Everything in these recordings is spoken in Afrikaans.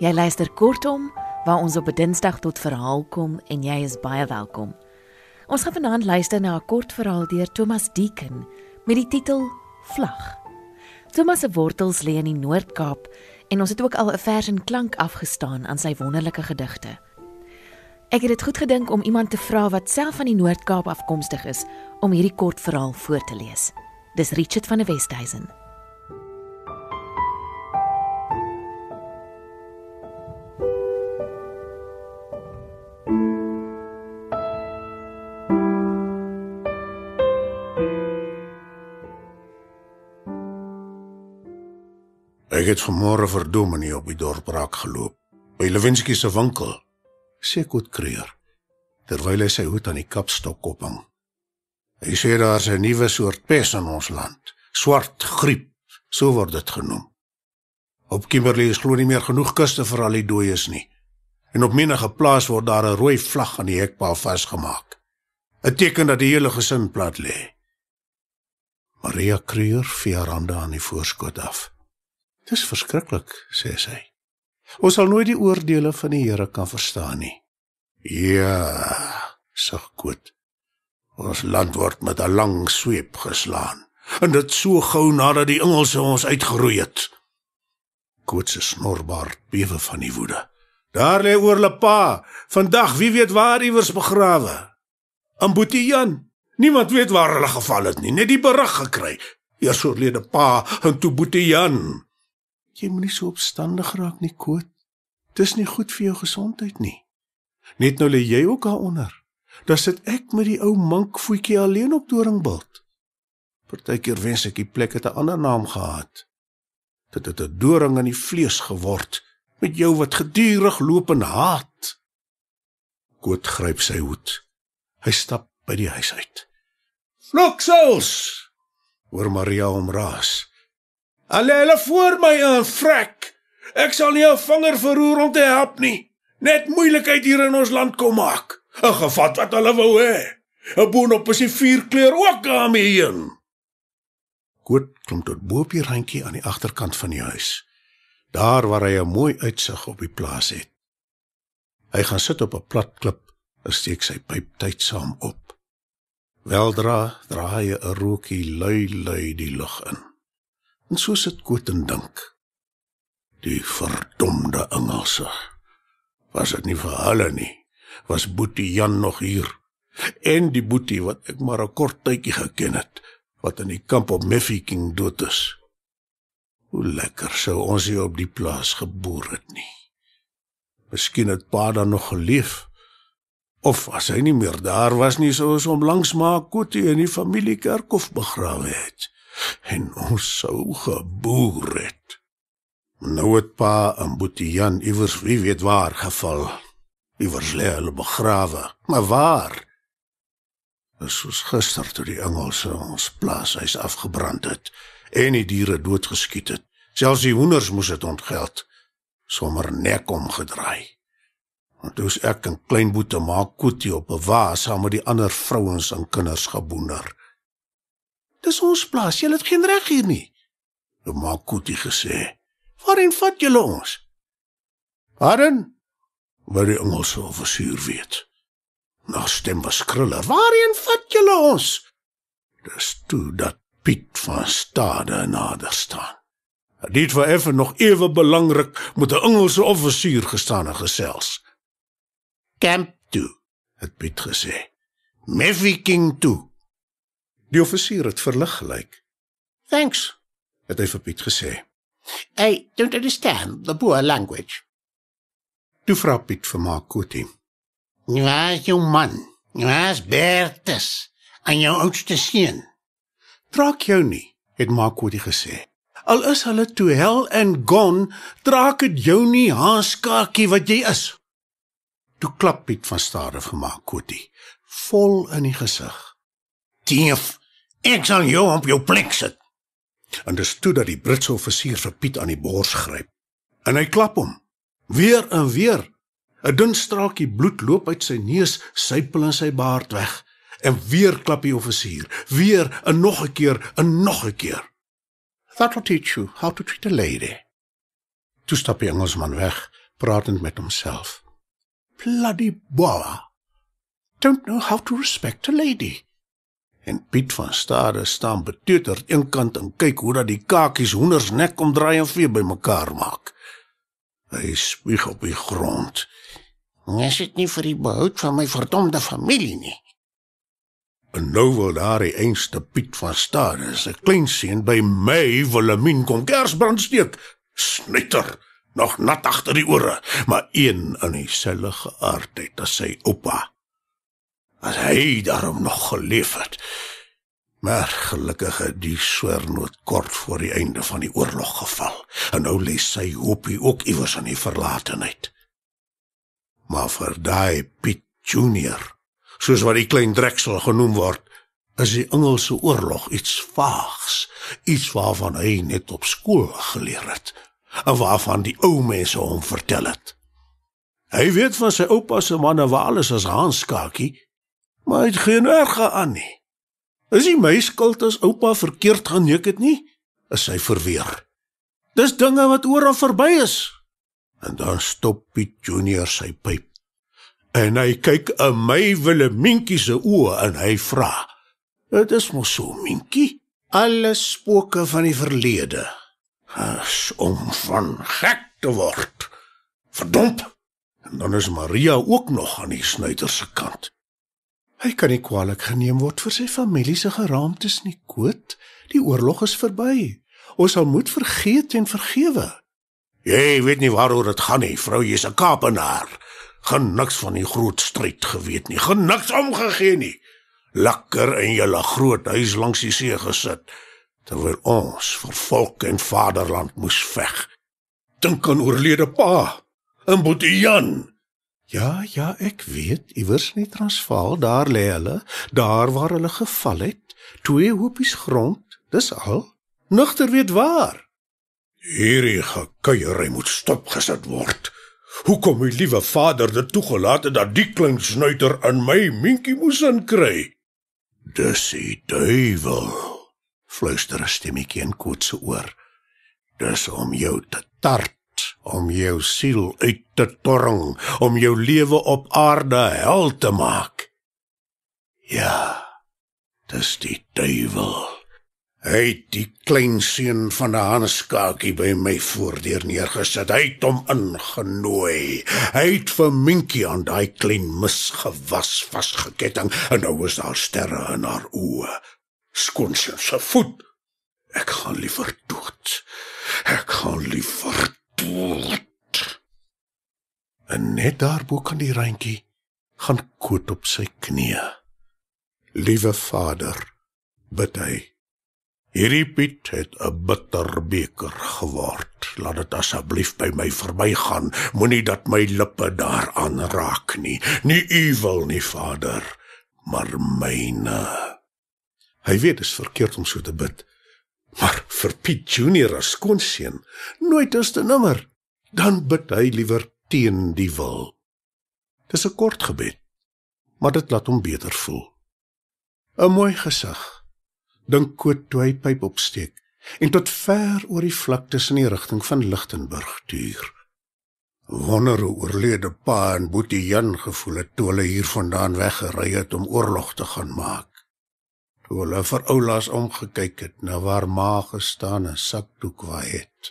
Jy luister kortom waar ons op 'n Dinsdag tot verhaal kom en jy is baie welkom. Ons gaan vanaand luister na 'n kort verhaal deur Thomas Deacon met die titel Vlag. Thomas se wortels lê in die Noord-Kaap en ons het ook al 'n vers en klank afgestaan aan sy wonderlike gedigte. Ek het dit goed gedink om iemand te vra wat self van die Noord-Kaap afkomstig is om hierdie kort verhaal voor te lees. Dis Richard van der Westhuizen. Ek het vanmôre vir Dominee op die dorp raak geloop by Lewinsky se winkel. Sê goed kreer. Terwyl hy sy hoed aan die kapstok ophang. Hy sê daar's 'n nuwe soort pes in ons land, swart griep, so word dit genoem. Op Kimberley is glo nie meer genoeg kuste vir al die dooies nie. En op menige plaas word daar 'n rooi vlag aan die hekpaal vasgemaak. 'n Teken dat die hele gesin plat lê. Maria Kreur vee haar hande aan die voorskot af. Dis verskriklik, sê sy. Ons sal nooit die oordeele van die Here kan verstaan nie. Ja, sug goed. Ons land word met 'n lang sweep geslaan. En dit so gou nadat die Engelse ons uitgeroei het. Koot se snorbaard bewe van die woede. Daar lê oor pa, vandag wie weet waar iewers begrawe. In Boetian. Niemand weet waar hulle geval het nie, net die berig gekry. Eers oorlede pa en toe Boetian. Jy moenie so opstandig raak nie, Koot. Dis nie goed vir jou gesondheid nie. Net nou lê jy ook daaronder. Dan sit ek met die ou minkvoetjie alleen op Doringbult. Partykeer wens ek die plek het 'n ander naam gehad. Dit het 'n doring in die vlees geword met jou wat gedurig loop en haat. Koot gryp sy hoed. Hy stap by die huis uit. Floksels! Hoor Maria omraas. Hulle hulle voor my aan vrek. Ek sal nie 'n vinger verroer om te help nie. Net moeilikheid hier in ons land kom maak. 'n Gevat wat hulle wou hê. 'n Boonop is die vier kleur ook daarmee heen. Goed, kom tot bo op die randjie aan die agterkant van die huis. Daar waar hy 'n mooi uitsig op die plaas het. Hy gaan sit op 'n plat klip en steek sy pyp tydsaam op. Weldra draai 'n rookie lui lui die lug in. En so sit Koot en dink. Die verdomde Engelse. Was dit nie vir hulle nie? Was Boetie Jan nog hier? En die Boetie wat ek maar 'n kort tydjie geken het, wat in die kamp op Mafeking dood is. Hoe lekker sou ons hier op die plaas geboer het nie. Miskien het pa dan nog geleef. Of as hy nie meer daar was nie, sou ons hom langs maak Koetie in die familiekerkhof begrawe het en ons sou geboer het. Nou het pa en Boetie Jan iewers wie weet waar geval. Iewers lê hulle begrawe, maar waar? Dis soos gister toe die Engelse ons plaashuis afgebrand het en die diere doodgeskiet het. Selfs die hoenders moes dit ontgeld. Sommer nek omgedraai. Want toe ek 'n klein boete maak koetie op 'n wa saam met die ander vrouens en kinders geboender. Dis ons plaas. Jy het geen reg hier nie. Die Makuti gesê. Waarheen vat julle ons? Waarheen? Waar die Engelse offisier weet. Na stem was skruller. Waarheen vat julle ons? Dis toe dat Piet van Stade nader staan. Dit was effe nog ewe belangrik met 'n Engelse offisier gestaan en gesels. Camp toe, het Piet gesê. Meffiking toe. Die offisier het verlig gelyk. "Thanks," het hy vir Piet gesê. "I don't understand the poor language." Toe vra Piet vir Makoti. "Waar is jou man? Waar is Bertus? En jou oudste seun?" "Draak jou nie," het Makoti gesê. "Al is hulle toe hell and gone, draak dit jou nie, haaskakie wat jy is." Toe klap Piet van stade vir Makoti, vol in die gesig. "Dief, Ek sal jou op jou plek sit. En dis toe dat die Britse offisier vir Piet aan die bors gryp. En hy klap hom. Weer en weer. 'n Dun straaltjie bloed loop uit sy neus, sypel in sy baard weg. En weer klap die offisier. Weer en nog 'n keer en nog 'n keer. That will teach you how to treat a lady. Toe stap die Engelsman weg, pratend met homself. Bloody boa. Don't know how to respect a lady. En Piet van Stade staan beteuterd eenkant en kyk hoe dat die kakies hoenders nek omdraai en vee bymekaar maak. Hy spieg op die grond. Is dit nie vir die behoud van my verdomde familie nie? En nou wil daar die einste Piet van Stade, 'n klein seun by my Wilhelmine kom kersbrand steek. Snitter, nog nat agter die ore, maar een in dieselfde geaardheid as sy oupa. As hy daarom nog geleef het. Maar gelukkig het die swernoot kort voor die einde van die oorlog geval en nou lê sy hoopie ook iewers in die verlatenheid. Maar vir daai Piet Junior, soos wat die klein Drexel genoem word, is die Engelse oorlog iets vaags, iets waarvan hy net op skool geleer het en waarvan die ou mense hom vertel het. Hy weet van sy oupa se manne waar alles as Hanskakie, maar hy het geen erge aan nie. Is hy my skuld as oupa verkeerd gaan neek het nie? Is hy verweer. Dis dinge wat oral verby is. En dan stop Piet Junior sy pyp. En hy kyk in my Willemientjie se oë en hy vra: "Dit is mos so, Mientjie, alle spooke van die verlede is om van gek te word. Verdomp. En dan is Maria ook nog aan die snuiter se kant. Hy kan nie kwaliek geneem word vir sy familie se geraamtes nie, Koot. Die oorlog is verby. Ons sal moet vergeet en vergewe. Jy weet nie waaroor dit gaan nie, vrou, jy's 'n Kaapenaar. Gaan niks van die groot stryd geweet nie. Gaan niks omgegee nie. Lekker in julle groot huis langs die see gesit terwyl ons vir volk en vaderland moes veg. Dink aan oorlede pa, en Boetie Jan. Ja, ja, ek weet, iewers in die Transvaal, daar lê hulle, daar waar hulle geval het, twee hoopies grond, dis al. Nugter weet waar. Hierdie gekuierry moet stopgesit word. Hoekom my liewe vader dit toegelaat het dat die klein snuiter in my minkie moes inkry? Dis die duiwel fluister 'n stemmetjie in Koet se oor. Dis om jou te tart, om jou siel uit te torring, om jou lewe op aarde hel te maak. Ja, dis die duiwel. Hy het die klein seun van 'n Hanskakie by my voordeur neergesit. Hy het hom ingenooi. Hy het vir Minkie aan daai klein misgewas vasgeketting en nou is daar sterre in haar oë skoonse se voet. Ek gaan liever dood. Ek gaan liever dood. En net daar bo kan die reintjie gaan koot op sy knieë. Liewe Vader, bid hy. Hierdie Piet het 'n bitter beker geword. Laat dit asseblief by my verbygaan. Moenie dat my lippe daaraan raak nie. Nie u wil nie, Vader, maar myne. Hy weet dit is verkeerd om so te bid. Maar vir Piet Junior as skoonseun, nooit is te nimmer. Dan bid hy liewer teen die wil. Dis 'n kort gebed, maar dit laat hom beter voel. 'n Mooi gesig. Dink koot toe hy pyp opsteek en tot ver oor die vlaktes in die rigting van Lichtenburg tuur. Wonder hoe oorlede pa en Boetie Jan gevoel het toe hulle hier vandaan weggery het om oorlog te gaan maak toe hulle vir Oulas omgekyk het na waar ma gestaan en sakdoek waai het.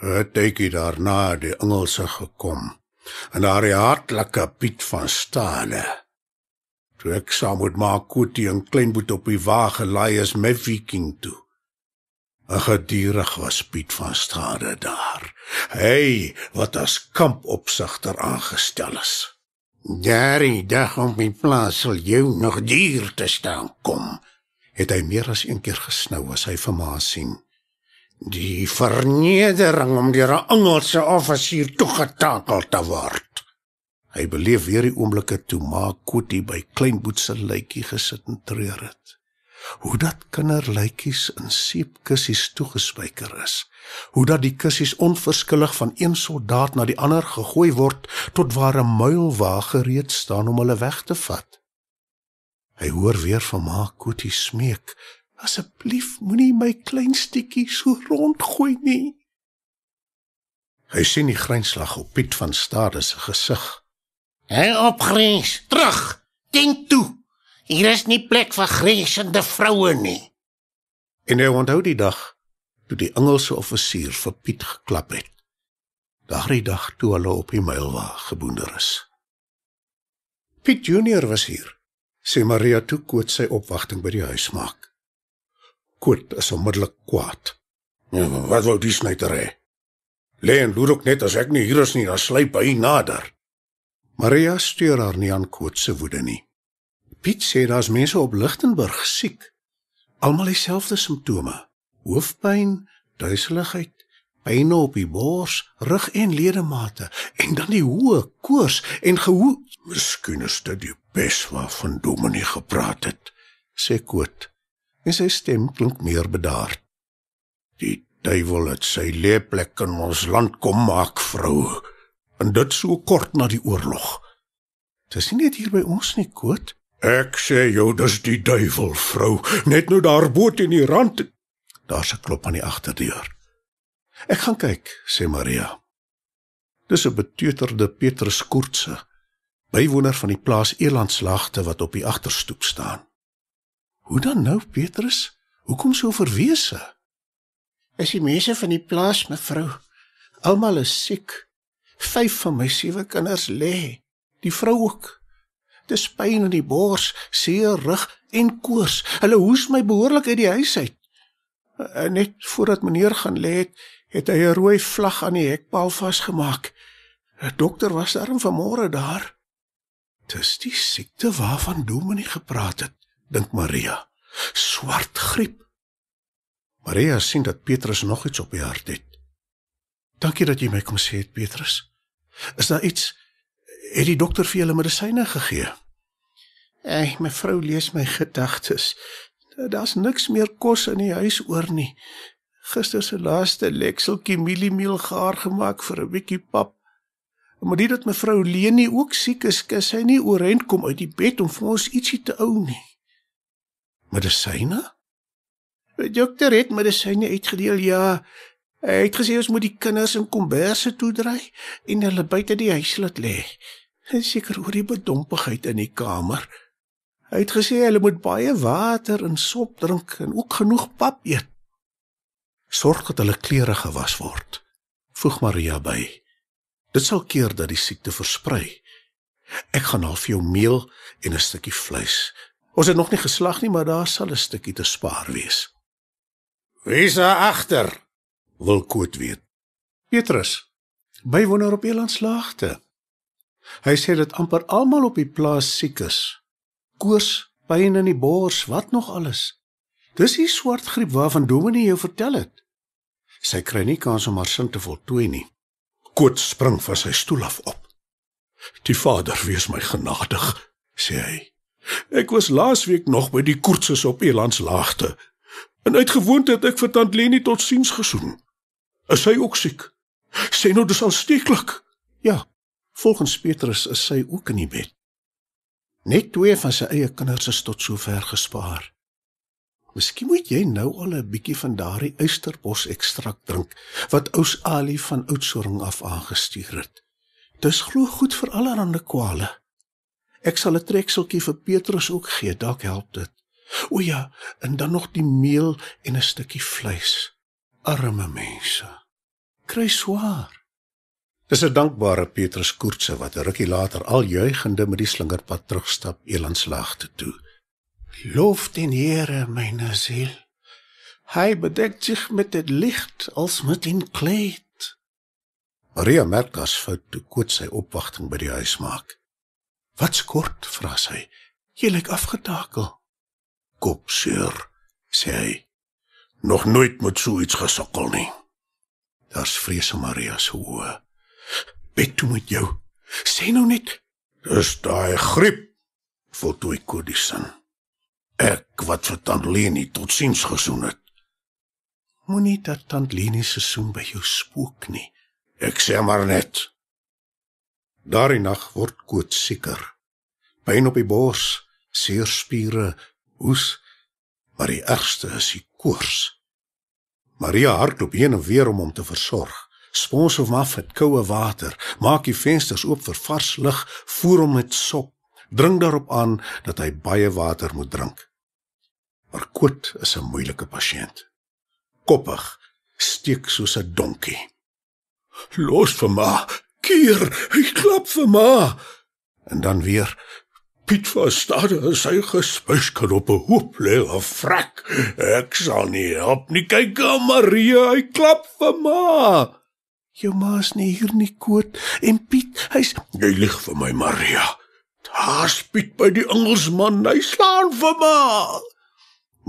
Het ekie daarna die Engelse gekom en die hartlike Piet van Stade. Toe ek saam met ma Koetie en Kleinboet op die wa gelaai is met Viking toe. 'n Gedierig was Piet van Stade daar. Hy wat as kampopsigter aangestel is. Daardie dag op my plaas sal jou nog dier te staan kom. Het hy meer as een keer gesnou as hy vir ma sien. Die vernedering om deur 'n Engelse offisier toegetakel te word. Hy beleef weer die oomblikke toe ma Koetie by Kleinboet se luitjie gesit en treur het hoe dat kinderlytjies in seepkussies toegespyker is, hoe dat die kussies onverskillig van een soldaat na die ander gegooi word tot waar 'n muilwa gereed staan om hulle weg te vat. Hy hoor weer van ma Koetie smeek: "Asseblief moenie my klein stukkie so rondgooi nie." Hy sien die grynslag op Piet van Stade se gesig. Hy opgrens, terug. Dink toe. Hier is nie plek vir grensende vroue nie. En hy onthou die dag toe die Engelse offisier vir Piet geklap het. Daardie dag toe hulle op die mylwa geboender is. Piet Junior was hier. Sê Maria toe koot sy opwagting by die huis maak. Koot is onmiddellik kwaad. Ja, wat wou die snyter hê? Lê en loer ook net as ek nie hier is nie, dan slyp hy nader. Maria steur haar nie aan Koot se woede nie. Piet sê daar's mense op Lichtenburg siek. Almal dieselfde simptome: hoofpyn, duiseligheid, pyn op die bors, rug en ledemate en dan die hoë koors en gehoe. Miskien is dit die pes waarvan Dominee gepraat het, sê Koot. En sy stem klink meer bedaard. Die duiwel het sy leeplek in ons land kom maak, vrou. En dit so kort na die oorlog. Dis nie net hier by ons nie, Koot. Ek sê jou, dis die duiwel, vrou. Net nou daar bo teen die rand. Daar's 'n klop aan die agterdeur. Ek gaan kyk, sê Maria. Dis 'n beteuterde Petrus Koortse, bywoner van die plaas Elandslagte wat op die agterstoep staan. Hoe dan nou, Petrus? Hoekom so verwese? Is die mense van die plaas, mevrou, almal is siek. Vyf van my sewe kinders lê, die vrou ook. Dis pyn in die bors, seer rug en koors. Hulle hoes my behoorlik uit die huis uit. En net voordat meneer gaan lê het, het hy 'n rooi vlag aan die hekpaal vasgemaak. 'n Dokter was daarom vanmôre daar. Dis die siekte waarvan Dominee gepraat het, dink Maria. Swart griep. Maria sien dat Petrus nog iets op die hart het. Dankie dat jy my kom sê, Petrus. Is daar iets het die dokter vir julle medisyne gegee? Ey, mevrou lees my gedagtes. Daar's niks meer kos in die huis oor nie. Gister se laaste lekseltjie mieliemeel gaar gemaak vir 'n bietjie pap. Maar dit dat mevrou Leni ook siek is, kan sy nie oorent kom uit die bed om vir ons ietsie te ou nie. Medisyne? Die dokter het medisyne uitgedeel, ja. Hy het gesê ons moet die kinders in komberse toedry en hulle buite die huis laat lê. Seker oor die bedompigheid in die kamer. Hy het gesê hulle moet baie water en sop drink en ook genoeg pap eet. Sorg dat hulle klere gewas word. Voeg Maria by. Dit sal keer dat die siekte versprei. Ek gaan al vir jou meel en 'n stukkie vleis. Ons het nog nie geslag nie, maar daar sal 'n stukkie te spaar wees. Wie's daar agter? Wil Koot weet. Petrus, bywoner op Elandslaagte. Hy sê dat amper almal op die plaas siek is. Koors, pyn in die bors, wat nog alles. Dis die swart griep waarvan Dominee jou vertel het. Sy kry nie kans om haar sin te voltooi nie. Koot spring van sy stoel af op. Die Vader wees my genadig, sê hy. Ek was laasweek nog by die koertses op Elandslaagte En uitgewoonte het ek vir tant Leni tot siens gesoen. Is sy ook siek? Sê nou dis aansteeklik. Ja, volgens Petrus is sy ook in die bed. Net twee van sy eie kinders is tot sover gespaar. Miskien moet jy nou al 'n bietjie van daardie uisterbos ekstrakt drink wat Ous Ali van Oudtshoorn af aangestuur het. Dis glo goed vir allerlei kwale. Ek sal 'n trekseltjie vir Petrus ook gee, dalk help dit. O ja, en dan nog die meel en 'n stukkie vleis. Arme mense. Kry swaar. Dis 'n dankbare Petrus Koortse wat 'n rukkie later al juigende met die slingerpad terugstap Elandslaagte toe. Loof den Here, myne siel. Hy bedek zich met dit lig als met 'n kleed. Maria merk as fout toe koot sy opwagting by die huis maak. Wat skort, vra sy. Jy lyk afgetakel kop seer, sê hy. Nog nooit met so iets gesukkel nie. Daar's vrees Maria se oë. Bet toe met jou. Sê nou net, dis daai griep. Voltooi Kodison. Ek wat vir tant Leni tot siens gesoen het. Moenie dat tant Leni se soen by jou spook nie. Ek sê maar net. Daardie nag word koot seker. Pyn op die bors, seer spiere, hoes, maar die ergste is die koors. Maria hardloop heen en weer om hom te versorg. Spons hom af met koue water, maak die vensters oop vir vars lug, voer hom met sop, dring daarop aan dat hy baie water moet drink. Maar Koot is 'n moeilike pasiënt. Koppig, steek soos 'n donkie. Los vir ma, keer, hy klap vir ma. En dan weer Piet verstaan hy sy gespuiskan op 'n hoop lê of frak. Ek sal nie help nie. Kyk, Maria, hy klap vir ma. Jou ma's nie hier nie, Koot. En Piet, hy's Jy lieg vir my, Maria. Daar Piet by die Engelsman. Hy slaan vir ma.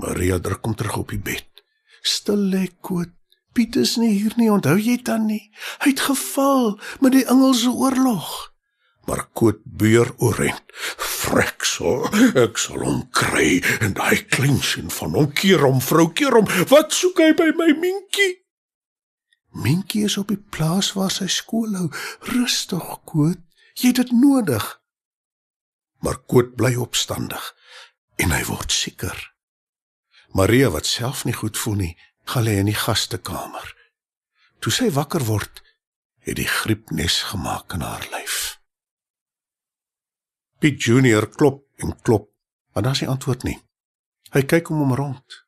Maria druk hom terug op die bed. Stil lê, Koot. Piet is nie hier nie, onthou jy dan nie? Hy het geval met die Engelse oorlog maar koot beur oorent. Frek so, ek sal hom kry en daai klein seun van hom keer hom vrou keer hom. Wat soek hy by my Minkie? Minkie is op die plaas waar sy skool hou. Rustig, koot. Jy het dit nodig. Maar koot bly opstandig en hy word seker. Maria wat self nie goed voel nie, gaan lê in die gastekamer. Toe sy wakker word, het die griep nes gemaak in haar lyf. Piet Junior klop en klop, maar daar's nie antwoord nie. Hy kyk om hom rond.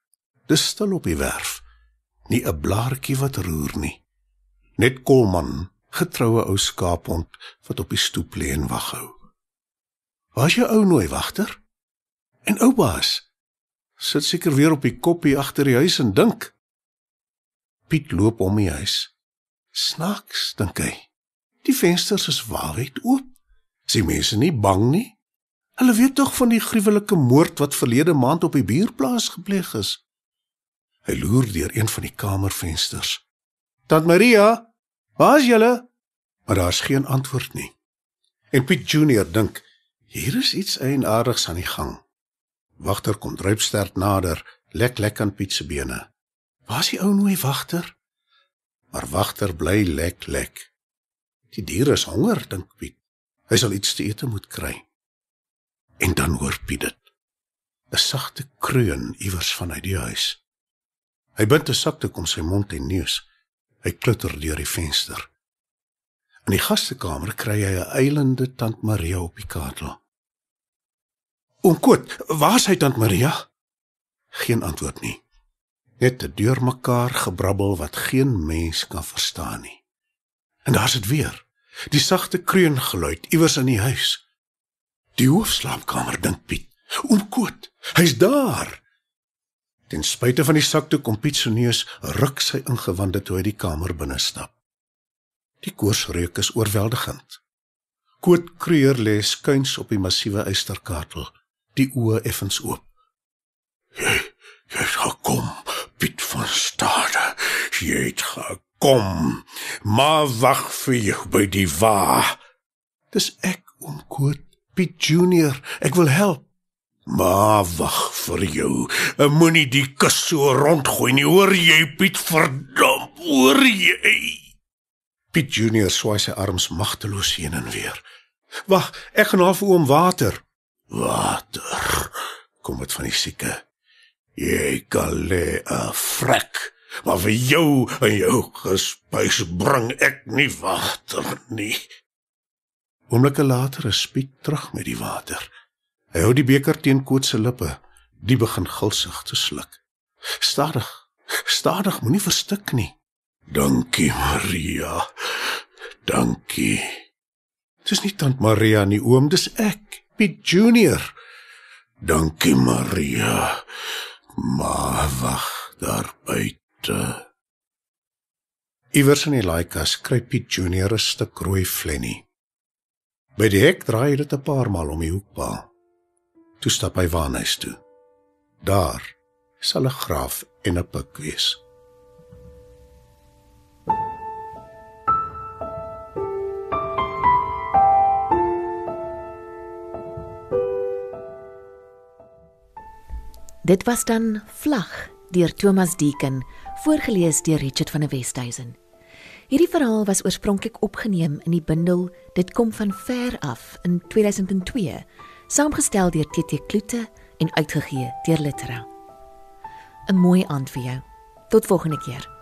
Dis stil op die werf. Nie 'n blaartjie wat roer nie. Net Kolman, getroue ou skaaphond wat op die stoep lê en wag hou. Waar's jou ou nooi wagter? En ou baas sit seker weer op die koppie agter die huis en dink. Piet loop om die huis. Snaaks, dink hy. Die vensters is wyd oop. Is die mense nie bang nie? Hulle weet tog van die gruwelike moord wat verlede maand op die buurplaas gepleeg is. Hy loer deur een van die kamervensters. "Tant Maria, waar is julle?" Maar daar's geen antwoord nie. En Piet Junior dink, hier is iets eienaardigs aan die gang. Wagter kom druipsterd nader, lek lek aan Piet se bene. "Waar is die ou nooi wagter?" Maar wagter bly lek lek. Die dier is honger, dink Piet. Hy sal iets te ete moet kry. En dan hoor Piet dit. 'n Sagte kreun iewers vanuit die huis. Hy bind 'n sakdoek om sy mond en neus. Hy klutter deur die venster. In die gastekamer kry hy 'n eilende tant Maria op die kaartel. "Oom Koot, waar is hy tant Maria?" Geen antwoord nie. Net 'n deurmekaar gebrabbel wat geen mens kan verstaan nie. En daar's dit weer. Die sagte kreungeluid iewers in die huis. Die hoofslaapkamer dink Piet. Oom Koot, hy's daar. Ten spyte van die sakdoek kom Piet se neus ruk sy ingewande toe hy die kamer binne stap. Die koorsreuk is oorweldigend. Koot kreur lê skuins op die massiewe eysterkatel, die oë effens oop. Jy, jy het gekom, Piet van Stade. Jy het gekom. Kom, maar wag vir jou by die wa. Dis ek om Koot Piet Junior. Ek wil help. Maar wag vir jou. Moenie die kus so rondgooi nie. Hoor jy Piet verdom? Hoor jy? Piet Junior swaai sy arms magteloos heen en weer. Wag, ek gaan half oom water. Water. Kom dit van die sieke. Jy kan lê 'n vrek maar vir jou en jou gespuis bring ek nie water nie. Oomblikke later is Piet terug met die water. Hy hou die beker teen Koot se lippe, die begin gulsig te sluk. Stadig, stadig, moenie verstik nie. Dankie Maria. Dankie. Dis nie tant Maria nie, oom, dis ek, Piet Junior. Dankie Maria. Maar wag daar buite. Iewers in die laaikas kry Piet Junior 'n stuk rooi flennie. By die hek draai dit 'n paar maal om die hoekpaal. Toe stap hy waarnuis toe. Daar sal 'n graaf en 'n pik wees. Dit was dan Vlag deur Thomas Deeken voorgeles deur Richard van der Westhuizen. Hierdie verhaal was oorspronklik opgeneem in die bundel Dit kom van ver af in 2002, saamgestel deur TT Kloete en uitgegee deur Litera. 'n Mooi aand vir jou. Tot volgende keer.